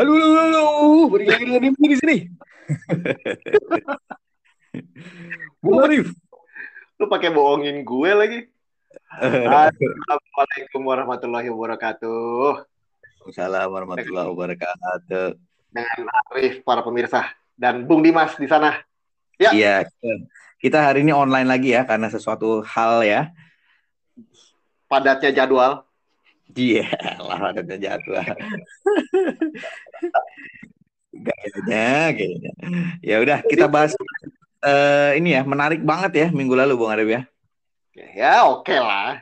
Halo, halo, halo. Lagi dengan di sini. Bung Arif. Lu pakai bohongin gue lagi. Assalamualaikum warahmatullahi wabarakatuh. Assalamualaikum warahmatullahi wabarakatuh. Dengan Arif, para pemirsa. Dan Bung Dimas di sana. Ya. Iya. Kita hari ini online lagi ya, karena sesuatu hal ya. Padatnya jadwal. Iya, lah ada jadwal. kayaknya, kayaknya. Ya udah, kita bahas uh, ini ya, menarik banget ya minggu lalu Bung Arif ya. Ya, oke okay lah.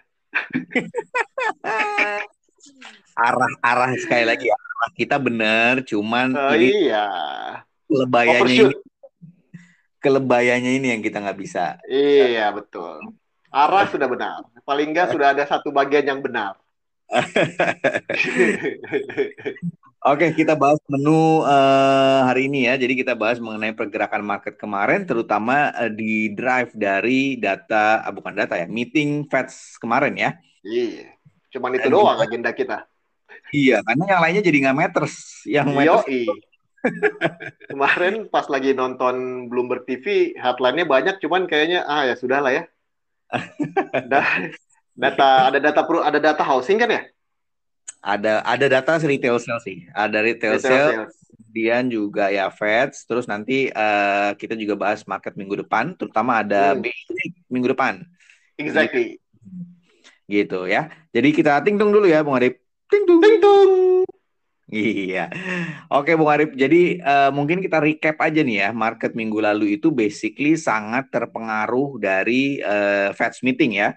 Arah-arah sekali lagi ya, arah kita benar, cuman oh, ini iya. kelebayanya ini, kelebayanya ini yang kita nggak bisa. Iya, betul. Arah sudah benar. Paling nggak sudah ada satu bagian yang benar. Oke, kita bahas menu uh, hari ini ya. Jadi kita bahas mengenai pergerakan market kemarin, terutama uh, di drive dari data, uh, bukan data ya, meeting Feds kemarin ya. Iya, cuman itu Dan doang kita, agenda kita. Iya, karena yang lainnya jadi nggak matters. Yang matters kemarin pas lagi nonton Bloomberg TV, headline-nya banyak, cuman kayaknya ah ya sudah lah ya. Data ada data pro ada data housing kan ya? Ada ada data retail sales sih. Ada retail, retail sales, sales. Kemudian juga ya Feds, terus nanti uh, kita juga bahas market minggu depan, terutama ada hmm. minggu depan. Exactly. Gitu ya. Jadi kita tingtung dulu ya Bung Arif. Tingtung. Tingtung. Iya. Oke Bung Arif, jadi uh, mungkin kita recap aja nih ya. Market minggu lalu itu basically sangat terpengaruh dari uh, Feds meeting ya.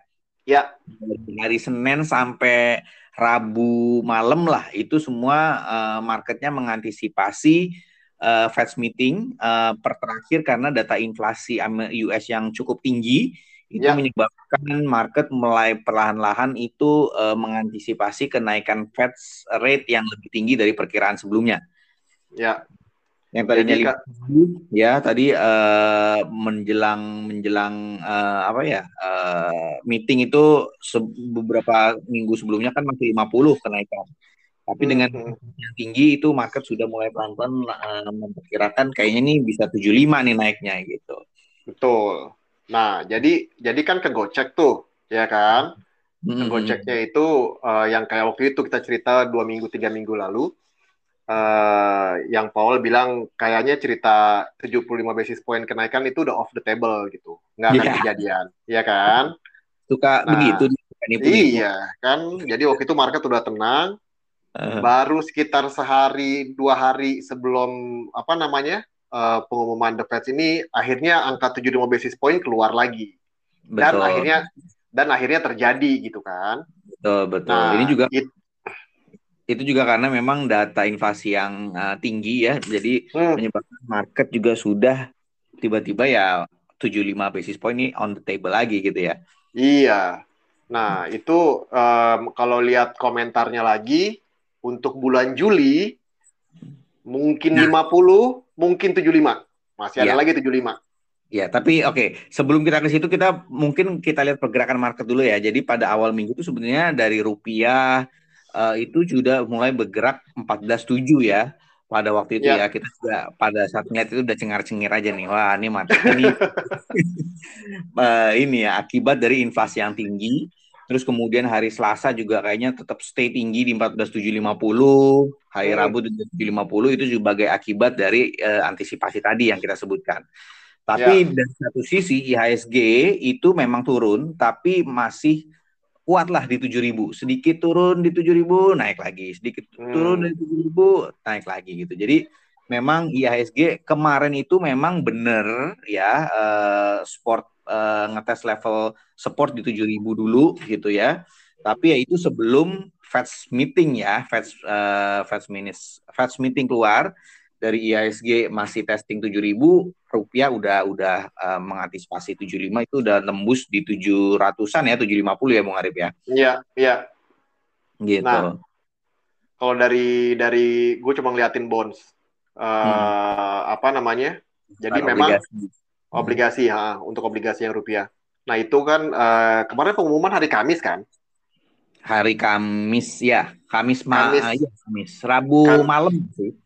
Ya. Dari Senin sampai Rabu malam lah itu semua uh, marketnya mengantisipasi uh, Fed meeting uh, per terakhir karena data inflasi US yang cukup tinggi itu ya. menyebabkan market mulai perlahan-lahan itu uh, mengantisipasi kenaikan Fed rate yang lebih tinggi dari perkiraan sebelumnya. Ya yang tadinya lima ya tadi uh, menjelang menjelang uh, apa ya uh, meeting itu beberapa minggu sebelumnya kan masih 50 kenaikan tapi dengan hmm. yang tinggi itu market sudah mulai pelan-pelan uh, memperkirakan kayaknya ini bisa 75 nih naiknya gitu betul nah jadi jadi kan kegocek tuh ya kan hmm. kegoceknya itu uh, yang kayak waktu itu kita cerita dua minggu tiga minggu lalu uh, yang Paul bilang kayaknya cerita 75 basis point kenaikan itu udah off the table gitu, nggak akan yeah. kejadian, ya kan? Suka nah, begitu. Iya kan, jadi waktu itu market udah tenang, uh. baru sekitar sehari dua hari sebelum apa namanya uh, pengumuman The Fed ini, akhirnya angka 75 basis point keluar lagi, betul. dan akhirnya dan akhirnya terjadi gitu kan. Betul betul. Nah, ini juga it, itu juga karena memang data inflasi yang uh, tinggi ya, jadi hmm. menyebabkan market juga sudah tiba-tiba ya 75 basis point ini on the table lagi gitu ya. Iya. Nah, itu um, kalau lihat komentarnya lagi untuk bulan Juli mungkin nah. 50, mungkin 75. Masih ada ya. lagi 75. Ya, tapi oke, okay. sebelum kita ke situ kita mungkin kita lihat pergerakan market dulu ya. Jadi pada awal minggu itu sebenarnya dari rupiah uh, itu sudah mulai bergerak 14.7 ya. Pada waktu itu ya, ya kita sudah pada saat ngeliat itu udah cengar-cengir aja nih. Wah ini mantap ini uh, ini ya akibat dari inflasi yang tinggi. Terus kemudian hari Selasa juga kayaknya tetap stay tinggi di 14.750 hari hmm. Rabu di 750 itu sebagai akibat dari uh, antisipasi tadi yang kita sebutkan. Tapi ya. dari satu sisi IHSG itu memang turun tapi masih kuatlah di 7000 sedikit turun di 7000 naik lagi sedikit hmm. turun di 7000 naik lagi gitu. Jadi memang IHSG kemarin itu memang benar ya uh, sport uh, ngetes level support di 7000 dulu gitu ya. Tapi ya itu sebelum Fed meeting ya Fed uh, Fed minutes Fed meeting keluar dari IHSG masih testing 7000 rupiah udah udah uh, mengantisipasi 75 itu udah nembus di 700-an ya 750 ya Bung Arif ya. Iya, iya. Gitu. Nah, kalau dari dari gue cuma ngeliatin bonds uh, hmm. apa namanya? Jadi Bar memang obligasi, obligasi ha, untuk obligasi yang rupiah. Nah, itu kan uh, kemarin pengumuman hari Kamis kan? Hari Kamis ya, Kamis, Kamis. Ma ya, Kamis. Rabu kan, malam sih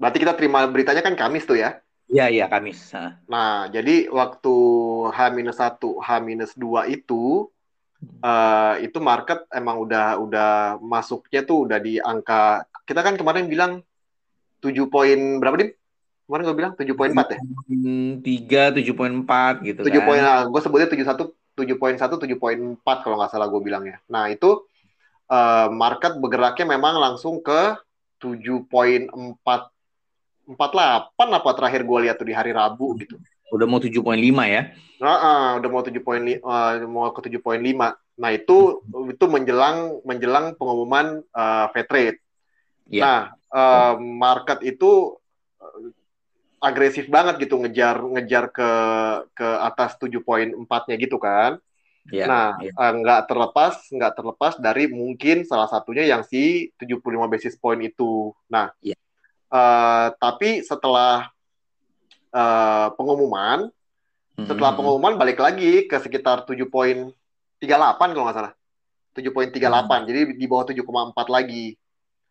berarti kita terima beritanya kan Kamis tuh ya? Iya, iya Kamis. Nah, jadi waktu H-1, H-2 itu uh, itu market emang udah udah masuknya tuh udah di angka kita kan kemarin bilang 7 poin berapa dim? Kemarin gue bilang 7.4 ya? 3, 7.4 gitu 7 kan. poin, nah, gue sebutnya 71, 7.1, 7.4 kalau nggak salah gue bilangnya. Nah itu uh, market bergeraknya memang langsung ke 7.4 48 apa terakhir gue lihat tuh di hari Rabu gitu. Udah mau 7.5 ya? Nah, uh, udah mau 7 poin uh, mau ke 7.5. Nah, itu itu menjelang menjelang pengumuman uh, Fed rate. Yeah. Nah, uh, market itu agresif banget gitu ngejar ngejar ke ke atas 7.4-nya gitu kan. Yeah, nah, yeah. Uh, nggak terlepas nggak terlepas dari mungkin salah satunya yang si 75 basis point itu. Nah, yeah. Uh, tapi setelah uh, pengumuman, hmm. setelah pengumuman balik lagi ke sekitar 7.38 kalau nggak salah. 7.38, hmm. jadi di bawah 7,4 lagi.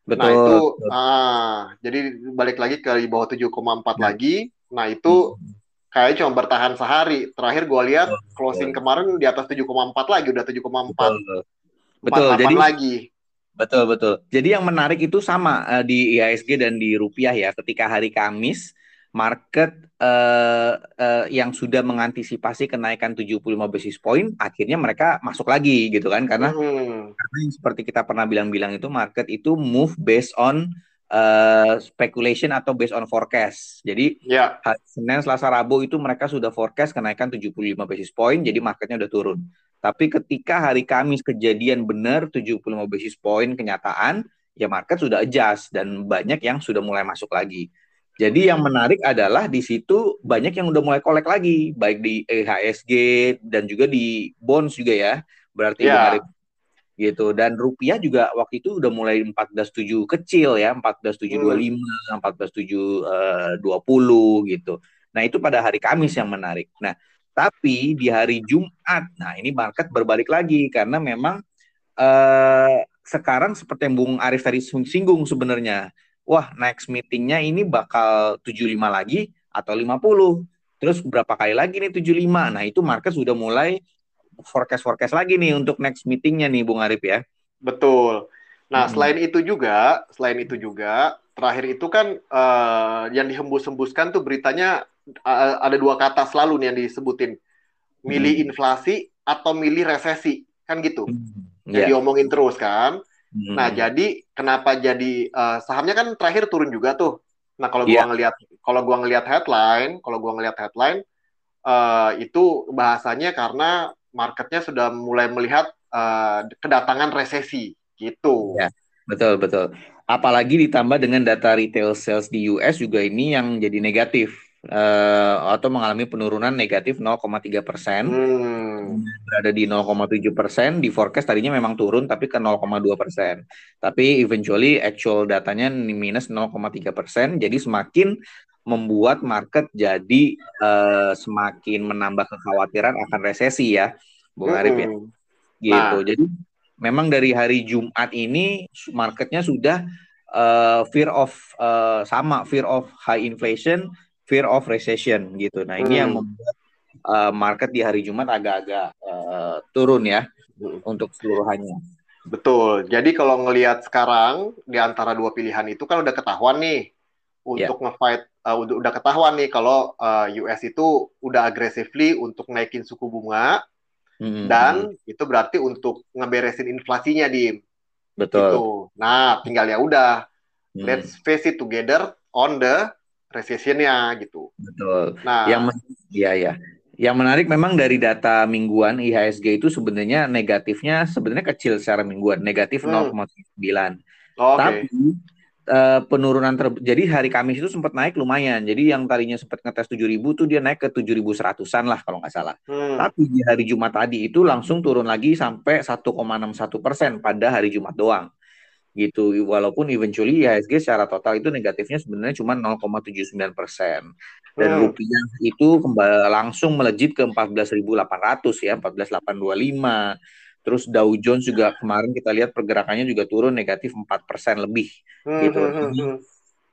Betul. Nah itu, betul. ah, jadi balik lagi ke di bawah 7,4 hmm. lagi. Nah itu hmm. kayaknya cuma bertahan sehari. Terakhir gue lihat closing betul. kemarin di atas 7,4 lagi, udah 7,4. Betul. Betul. Jadi lagi. Betul betul. Jadi yang menarik itu sama uh, di IHSG dan di rupiah ya. Ketika hari Kamis market uh, uh, yang sudah mengantisipasi kenaikan 75 basis point akhirnya mereka masuk lagi gitu kan karena hmm. karena seperti kita pernah bilang-bilang itu market itu move based on uh, speculation atau based on forecast. Jadi yeah. Senin, Selasa, Rabu itu mereka sudah forecast kenaikan 75 basis point jadi marketnya udah turun. Tapi ketika hari Kamis kejadian benar 75 basis point kenyataan, ya market sudah adjust dan banyak yang sudah mulai masuk lagi. Jadi yang menarik adalah di situ banyak yang udah mulai kolek lagi, baik di EHSG dan juga di bonds juga ya. Berarti yeah. gitu. Dan rupiah juga waktu itu udah mulai 14.7 kecil ya, 14.725, hmm. 14.720 uh, gitu. Nah, itu pada hari Kamis yang menarik. Nah, tapi di hari Jumat, nah ini market berbalik lagi karena memang eh, sekarang seperti yang Bung Arif tadi singgung sebenarnya, wah next meetingnya ini bakal 75 lagi atau 50. Terus berapa kali lagi nih 75? Nah itu market sudah mulai forecast-forecast lagi nih untuk next meetingnya nih Bung Arif ya. Betul. Nah hmm. selain itu juga, selain itu juga, terakhir itu kan uh, yang dihembus-hembuskan tuh beritanya ada dua kata selalu nih yang disebutin milih hmm. inflasi atau milih resesi kan gitu hmm. yeah. diomongin terus kan hmm. nah jadi kenapa jadi uh, sahamnya kan terakhir turun juga tuh nah kalau yeah. gua iya. ngelihat kalau gua ngelihat headline kalau gua ngelihat headline uh, itu bahasanya karena marketnya sudah mulai melihat uh, kedatangan resesi gitu yeah. betul betul apalagi ditambah dengan data retail sales di US juga ini yang jadi negatif uh, atau mengalami penurunan negatif 0,3 persen, hmm. berada di 0,7 persen. Di forecast tadinya memang turun tapi ke 0,2 persen. Tapi eventually actual datanya minus 0,3 persen. Jadi semakin membuat market jadi uh, semakin menambah kekhawatiran akan resesi ya, Bung Arif ya. Hmm. Gitu. Nah. Jadi memang dari hari Jumat ini marketnya sudah uh, fear of uh, sama fear of high inflation fear of recession gitu. Nah ini hmm. yang membuat uh, market di hari Jumat agak-agak uh, turun ya hmm. untuk seluruhannya. Betul. Jadi kalau ngelihat sekarang di antara dua pilihan itu kan udah ketahuan nih untuk yeah. ngefight uh, udah, udah ketahuan nih kalau uh, US itu udah agresively untuk naikin suku bunga hmm. dan itu berarti untuk ngeberesin inflasinya di Betul. Itu. Nah, tinggal ya udah hmm. let's face it together on the recessionnya gitu. Betul. Nah, yang ya ya. Yang menarik memang dari data mingguan IHSG itu sebenarnya negatifnya sebenarnya kecil secara mingguan, negatif hmm. 0,9. Oh, okay. Tapi uh, penurunan ter jadi hari Kamis itu sempat naik lumayan. Jadi yang tadinya sempat ngetes 7000 tuh dia naik ke 7100-an lah kalau nggak salah. Hmm. Tapi di hari Jumat tadi itu langsung turun lagi sampai 1,61 persen pada hari Jumat doang gitu. Walaupun eventually IHSG secara total itu negatifnya sebenarnya cuma 0,79 persen. Dan hmm. rupiah itu kembali langsung melejit ke 14.800 ya 14.825 terus Dow Jones juga kemarin kita lihat pergerakannya juga turun negatif 4 persen lebih hmm, gitu. hmm, hmm, hmm.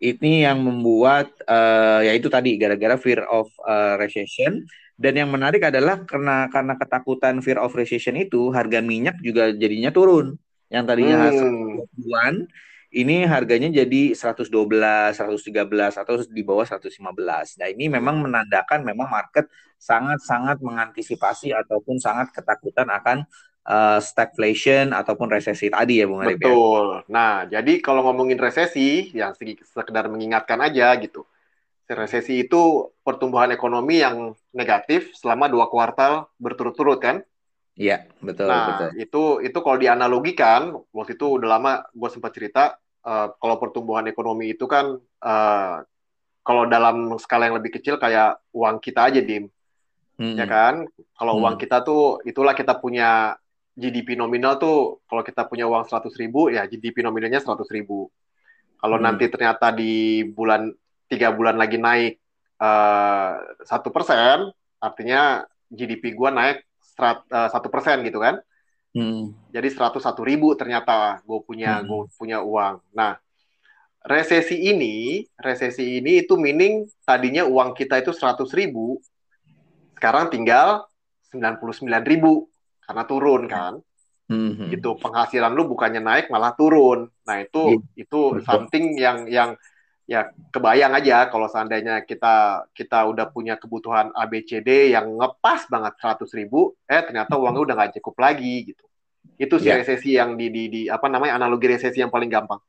ini yang membuat uh, ya itu tadi gara-gara fear of uh, recession. Dan yang menarik adalah karena karena ketakutan fear of recession itu harga minyak juga jadinya turun yang tadinya hmm. ini harganya jadi 112, 113 atau di bawah 115. Nah, ini memang menandakan memang market sangat-sangat mengantisipasi ataupun sangat ketakutan akan uh, stagflation ataupun resesi tadi ya Bung Arif ya? Betul. Ya? Nah, jadi kalau ngomongin resesi, yang sekedar mengingatkan aja gitu. Resesi itu pertumbuhan ekonomi yang negatif selama dua kuartal berturut-turut kan? Iya, betul. Nah, betul. itu itu kalau dianalogikan, waktu itu udah lama gue sempat cerita, uh, kalau pertumbuhan ekonomi itu kan, uh, kalau dalam skala yang lebih kecil kayak uang kita aja, Dim. Hmm. Ya kan? Kalau hmm. uang kita tuh, itulah kita punya GDP nominal tuh kalau kita punya uang 100 ribu ya GDP nominalnya 100 ribu. Kalau hmm. nanti ternyata di bulan tiga bulan lagi naik eh, satu uh, persen, artinya GDP gua naik satu persen gitu kan. Hmm. Jadi 101 ribu ternyata gue punya hmm. gue punya uang. Nah resesi ini resesi ini itu meaning tadinya uang kita itu 100 ribu, sekarang tinggal 99 ribu karena turun kan. Mm-hmm. Gitu penghasilan lu bukannya naik malah turun. Nah, itu mm-hmm. itu something yang yang ya kebayang aja kalau seandainya kita kita udah punya kebutuhan ABCD yang ngepas banget 100 ribu, eh ternyata uangnya udah nggak cukup lagi gitu. Itu sih yeah. resesi yang di, di, di apa namanya analogi resesi yang paling gampang.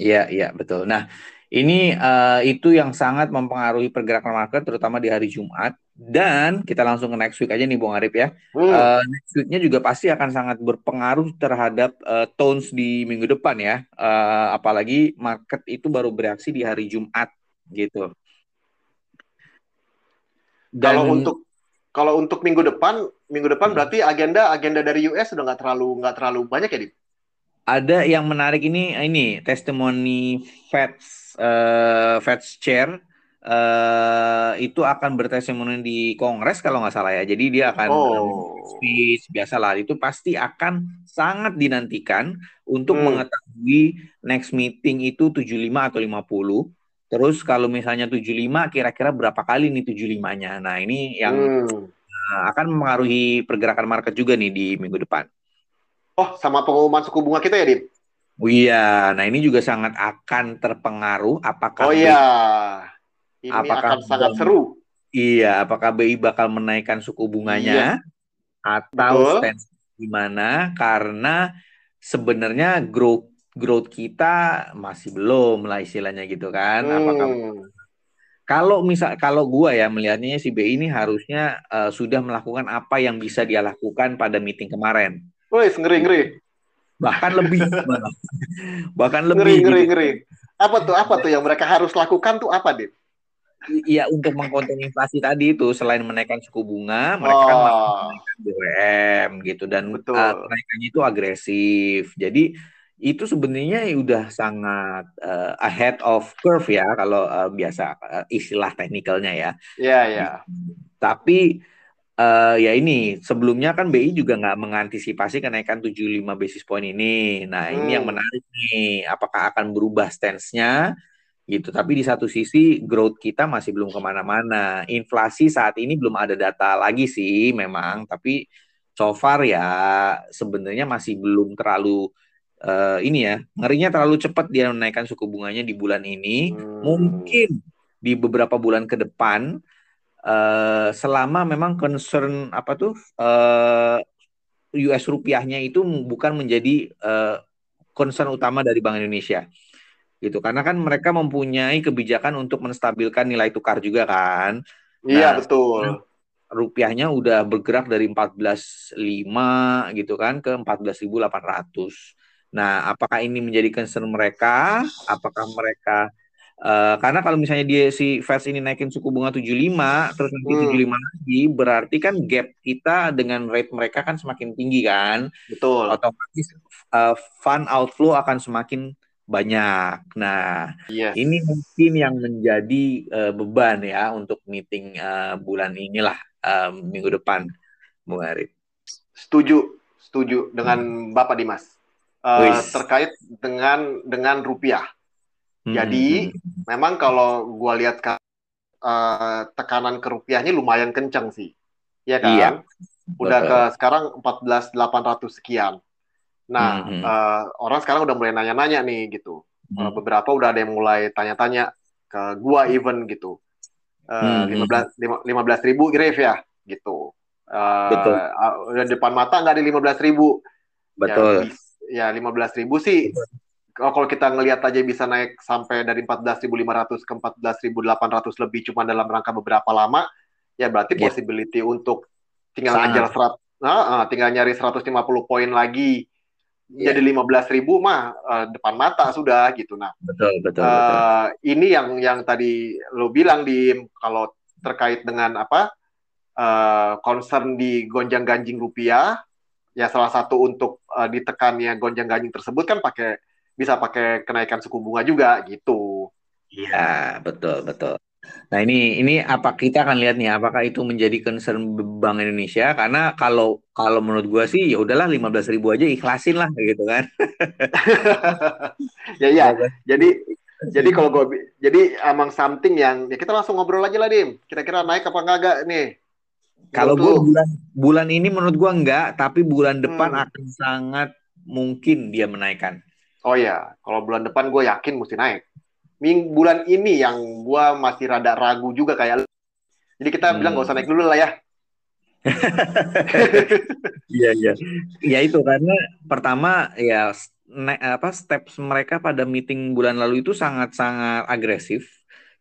Iya, iya, betul. Nah, ini uh, itu yang sangat mempengaruhi pergerakan market terutama di hari Jumat dan kita langsung ke next week aja nih Bung Arif ya. Hmm. Uh, next weeknya juga pasti akan sangat berpengaruh terhadap uh, tones di minggu depan ya. Uh, apalagi market itu baru bereaksi di hari Jumat gitu. Dan, kalau untuk kalau untuk minggu depan, minggu depan hmm. berarti agenda agenda dari US sudah nggak terlalu nggak terlalu banyak ya, Dim? Ada yang menarik ini ini testimoni Fed uh, Fed Chair uh, itu akan bertestimoni di Kongres kalau nggak salah ya. Jadi dia akan oh. speech biasalah itu pasti akan sangat dinantikan untuk hmm. mengetahui next meeting itu 75 atau 50. Terus kalau misalnya 75 kira-kira berapa kali nih 75-nya. Nah, ini yang hmm. uh, akan mempengaruhi pergerakan market juga nih di minggu depan. Oh, sama pengumuman suku bunga kita ya, Dim? Oh iya, nah ini juga sangat akan terpengaruh apakah Oh iya. Ini apakah akan sangat seru. Iya, apakah BI bakal menaikkan suku bunganya iya. atau stance gimana karena sebenarnya growth growth kita masih belum lah istilahnya gitu kan. Hmm. Apakah kalau misal kalau gua ya melihatnya si BI ini harusnya uh, sudah melakukan apa yang bisa dia lakukan pada meeting kemarin. Woi, ngeri ngeri. Bahkan lebih. bahkan lebih. Ngeri ngeri gitu. ngeri. Apa tuh? Apa tuh yang mereka harus lakukan tuh apa, Dit? Iya untuk mengkonten inflasi tadi itu selain menaikkan suku bunga, mereka oh. kan menaikkan BBM gitu dan Betul. Uh, kenaikannya itu agresif. Jadi itu sebenarnya udah sangat uh, ahead of curve ya kalau uh, biasa uh, istilah teknikalnya ya. Iya yeah, iya. Yeah. Tapi uh, ya ini sebelumnya kan BI juga nggak mengantisipasi kenaikan 75 basis point ini. Nah, hmm. ini yang hmm. menarik nih, apakah akan berubah stance-nya gitu. Tapi di satu sisi growth kita masih belum ke mana-mana. Inflasi saat ini belum ada data lagi sih memang, tapi so far ya sebenarnya masih belum terlalu uh, ini ya ngerinya terlalu cepat dia menaikkan suku bunganya di bulan ini. Hmm. Mungkin di beberapa bulan ke depan uh, selama memang concern apa tuh uh, eh, US rupiahnya itu bukan menjadi uh, concern utama dari Bank Indonesia gitu karena kan mereka mempunyai kebijakan untuk menstabilkan nilai tukar juga kan iya nah, betul rupiahnya udah bergerak dari 14.5 gitu kan ke 14.800 nah apakah ini menjadi concern mereka apakah mereka Uh, karena kalau misalnya dia si Fed ini naikin suku bunga 75 terus nanti hmm. 75 lagi berarti kan gap kita dengan rate mereka kan semakin tinggi kan. Betul. Otomatis uh, fund outflow akan semakin banyak. Nah, yes. ini mungkin yang menjadi uh, beban ya untuk meeting uh, bulan inilah uh, minggu depan, Bu Arif. Setuju, setuju dengan hmm. Bapak Dimas. Uh, terkait dengan dengan rupiah Hmm. Jadi hmm. memang kalau gua lihat uh, tekanan ke rupiahnya lumayan kencang sih. Ya kan? Iya. Udah Betul. ke sekarang 14.800 sekian. Nah, hmm. uh, orang sekarang udah mulai nanya-nanya nih gitu. Hmm. beberapa udah ada yang mulai tanya-tanya ke gua even gitu. Uh, hmm. 15 15 ribu grave ya gitu. Uh, Betul. Udah depan mata nggak di 15 ribu. Betul. Ya, ya 15 ribu sih kalau kita ngelihat aja bisa naik sampai dari 14.500 ke 14.800 lebih cuma dalam rangka beberapa lama, ya berarti yeah. possibility untuk tinggal ngajar serat, nah, uh, tinggal nyari 150 poin lagi yeah. jadi 15.000 mah uh, depan mata sudah gitu. Nah, betul betul, uh, betul. Ini yang yang tadi lo bilang di kalau terkait dengan apa uh, concern di gonjang ganjing rupiah, ya salah satu untuk uh, ditekannya gonjang ganjing tersebut kan pakai bisa pakai kenaikan suku bunga juga gitu. Iya, betul, betul. Nah, ini ini apa kita akan lihat nih apakah itu menjadi concern Bank Indonesia karena kalau kalau menurut gua sih ya udahlah belas ribu aja ikhlasin lah gitu kan. ya ya. Jadi jadi kalau gua jadi among something yang ya kita langsung ngobrol aja lah Dim. Kira-kira naik apa enggak nih? Kalau gua bulan bulan ini menurut gua enggak, tapi bulan depan hmm. akan sangat mungkin dia menaikkan. Oh ya, kalau bulan depan gue yakin mesti naik. Ming bulan ini yang gue masih rada ragu juga kayak. Jadi kita hmm. bilang gak usah naik dulu lah ya. Iya iya. Ya itu karena pertama ya apa steps mereka pada meeting bulan lalu itu sangat-sangat agresif.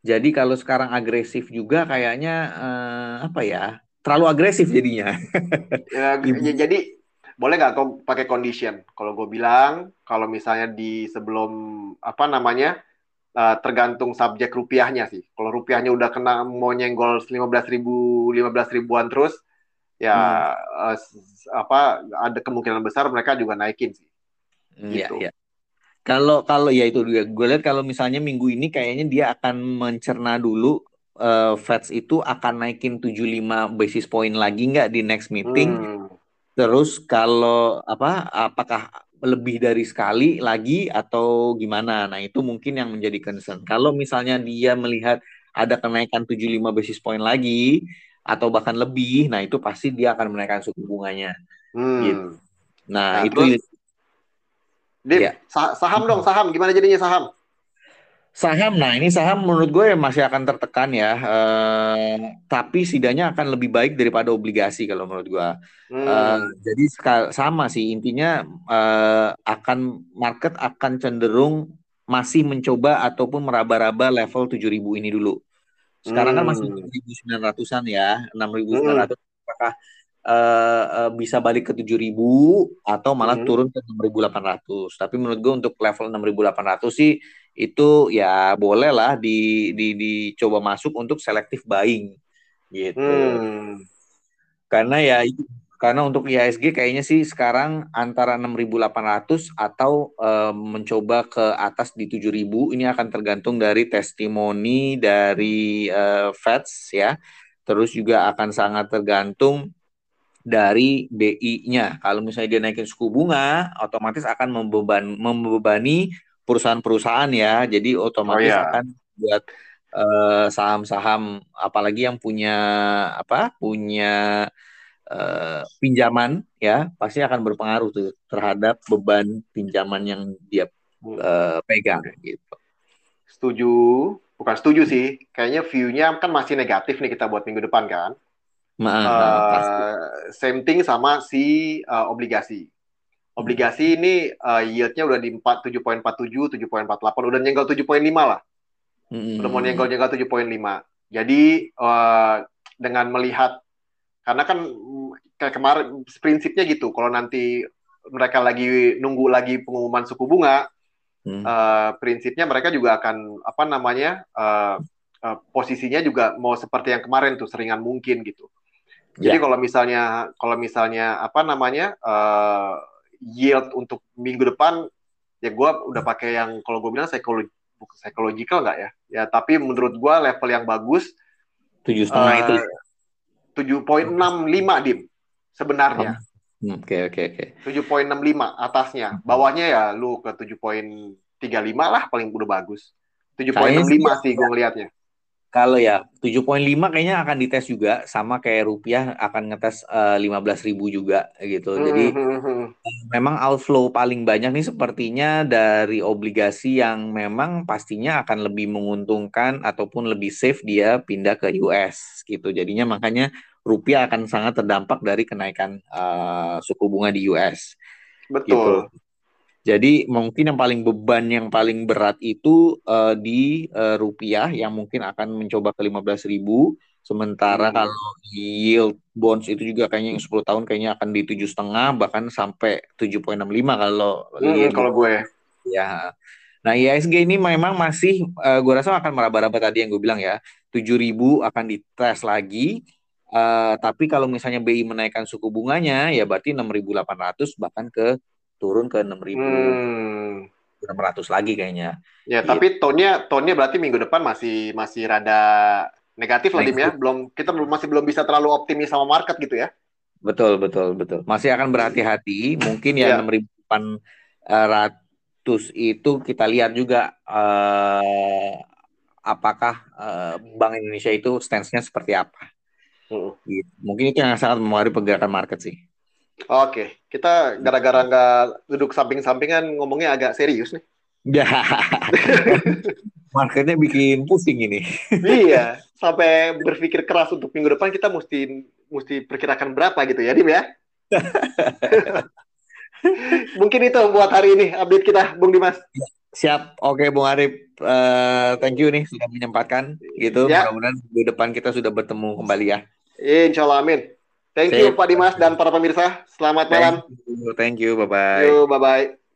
Jadi kalau sekarang agresif juga kayaknya eh, apa ya? Terlalu agresif jadinya. ya, ya, jadi boleh nggak kau pakai condition? Kalau gue bilang, kalau misalnya di sebelum apa namanya uh, tergantung subjek rupiahnya sih. Kalau rupiahnya udah kena mau nyenggol lima belas ribu, lima belas ribuan terus, ya hmm. uh, apa ada kemungkinan besar mereka juga naikin sih. Hmm, iya, gitu. Iya, Kalau kalau ya itu juga gue lihat kalau misalnya minggu ini kayaknya dia akan mencerna dulu uh, Feds itu akan naikin 75 basis point lagi nggak di next meeting. Hmm Terus kalau apa apakah lebih dari sekali lagi atau gimana? Nah, itu mungkin yang menjadi concern. Kalau misalnya dia melihat ada kenaikan 75 basis point lagi atau bahkan lebih, nah itu pasti dia akan menaikkan suku bunganya. Hmm. Gitu. Nah, nah itu terus, ya. saham dong, saham gimana jadinya saham? Saham, nah ini saham menurut gue masih akan tertekan ya, uh, tapi setidaknya akan lebih baik daripada obligasi kalau menurut gue. Hmm. Uh, jadi sama sih intinya uh, akan market akan cenderung masih mencoba ataupun meraba-raba level 7000 ini dulu. Sekarang hmm. kan masih 6900-an hmm. ya, 6900 hmm. apakah uh, uh, bisa balik ke 7000 atau malah hmm. turun ke 6800. Tapi menurut gue untuk level 6800 sih itu ya boleh lah di, di dicoba masuk untuk selective buying gitu. Hmm. Karena ya itu karena untuk IHSG kayaknya sih sekarang antara 6.800 atau uh, mencoba ke atas di 7.000 ini akan tergantung dari testimoni dari uh, Feds ya. Terus juga akan sangat tergantung dari BI-nya. Kalau misalnya dia naikin suku bunga, otomatis akan membeban, membebani perusahaan-perusahaan ya. Jadi otomatis oh, iya. akan buat uh, saham-saham apalagi yang punya apa? punya uh, pinjaman ya, pasti akan berpengaruh tuh terhadap beban pinjaman yang dia uh, pegang gitu. Setuju, bukan setuju sih. Kayaknya view-nya kan masih negatif nih kita buat minggu depan kan. Ma uh, same thing sama si uh, obligasi obligasi ini uh, yieldnya udah di 4 7.47, 7.48, udah nyenggol 7.5 lah. Hmm. Udah mau nyenggol-nyenggol 7.5. Jadi uh, dengan melihat karena kan kayak kemarin prinsipnya gitu, kalau nanti mereka lagi nunggu lagi pengumuman suku bunga, hmm. uh, prinsipnya mereka juga akan apa namanya uh, uh, posisinya juga mau seperti yang kemarin tuh seringan mungkin gitu. Jadi yeah. kalau misalnya kalau misalnya apa namanya uh, yield untuk minggu depan ya gue udah pakai yang kalau gue bilang psikologi psychological nggak ya? Ya tapi menurut gue level yang bagus tujuh setengah uh, itu tujuh poin enam lima dim sebenarnya. Hmm, oke oke oke. tujuh enam lima atasnya. Bawahnya ya lu ke tujuh poin tiga lima lah paling udah bagus. 7.65 sih gue ngelihatnya. Kalau ya 7.5 kayaknya akan dites juga sama kayak rupiah akan ngetes uh, eh, 15.000 juga gitu. Hmm, Jadi hmm, hmm. memang outflow paling banyak nih sepertinya dari obligasi yang memang pastinya akan lebih menguntungkan ataupun lebih safe dia pindah ke US gitu. Jadinya makanya rupiah akan sangat terdampak dari kenaikan uh, suku bunga di US. Betul. Gitu. Jadi mungkin yang paling beban yang paling berat itu uh, di uh, rupiah yang mungkin akan mencoba ke 15 ribu. Sementara hmm. kalau yield bonds itu juga kayaknya yang 10 tahun kayaknya akan di tujuh setengah bahkan sampai 7.65 kalau hmm, kalau gue. Ya. Nah ISG ini memang masih uh, gue rasa akan meraba-raba tadi yang gue bilang ya. 7.000 akan dites lagi. Uh, tapi kalau misalnya BI menaikkan suku bunganya ya berarti 6.800 bahkan ke turun ke 6.000 hmm. 600 lagi kayaknya. Ya, gitu. tapi tonnya tonnya berarti minggu depan masih masih rada negatif lah, Dim ya. Belum kita belum masih belum bisa terlalu optimis sama market gitu ya. Betul, betul, betul. Masih akan berhati-hati. Mungkin ya, ya. 6.800 itu kita lihat juga uh, apakah uh, Bank Indonesia itu stance-nya seperti apa. Uh. Gitu. Mungkin itu yang sangat mempengaruhi pergerakan market sih. Oke, kita gara-gara nggak duduk samping-sampingan ngomongnya agak serius nih. Ya, marketnya bikin pusing ini. iya, sampai berpikir keras untuk minggu depan kita mesti mesti perkirakan berapa gitu ya, Dim ya. Mungkin itu buat hari ini update kita, Bung Dimas. Siap, oke Bung Arif. Uh, thank you nih sudah menyempatkan gitu. Ya. Mudah-mudahan minggu depan kita sudah bertemu kembali ya. Insya Allah, amin. Thank you Pak Dimas dan para pemirsa. Selamat malam. Thank you. Thank you. Bye bye. Bye bye.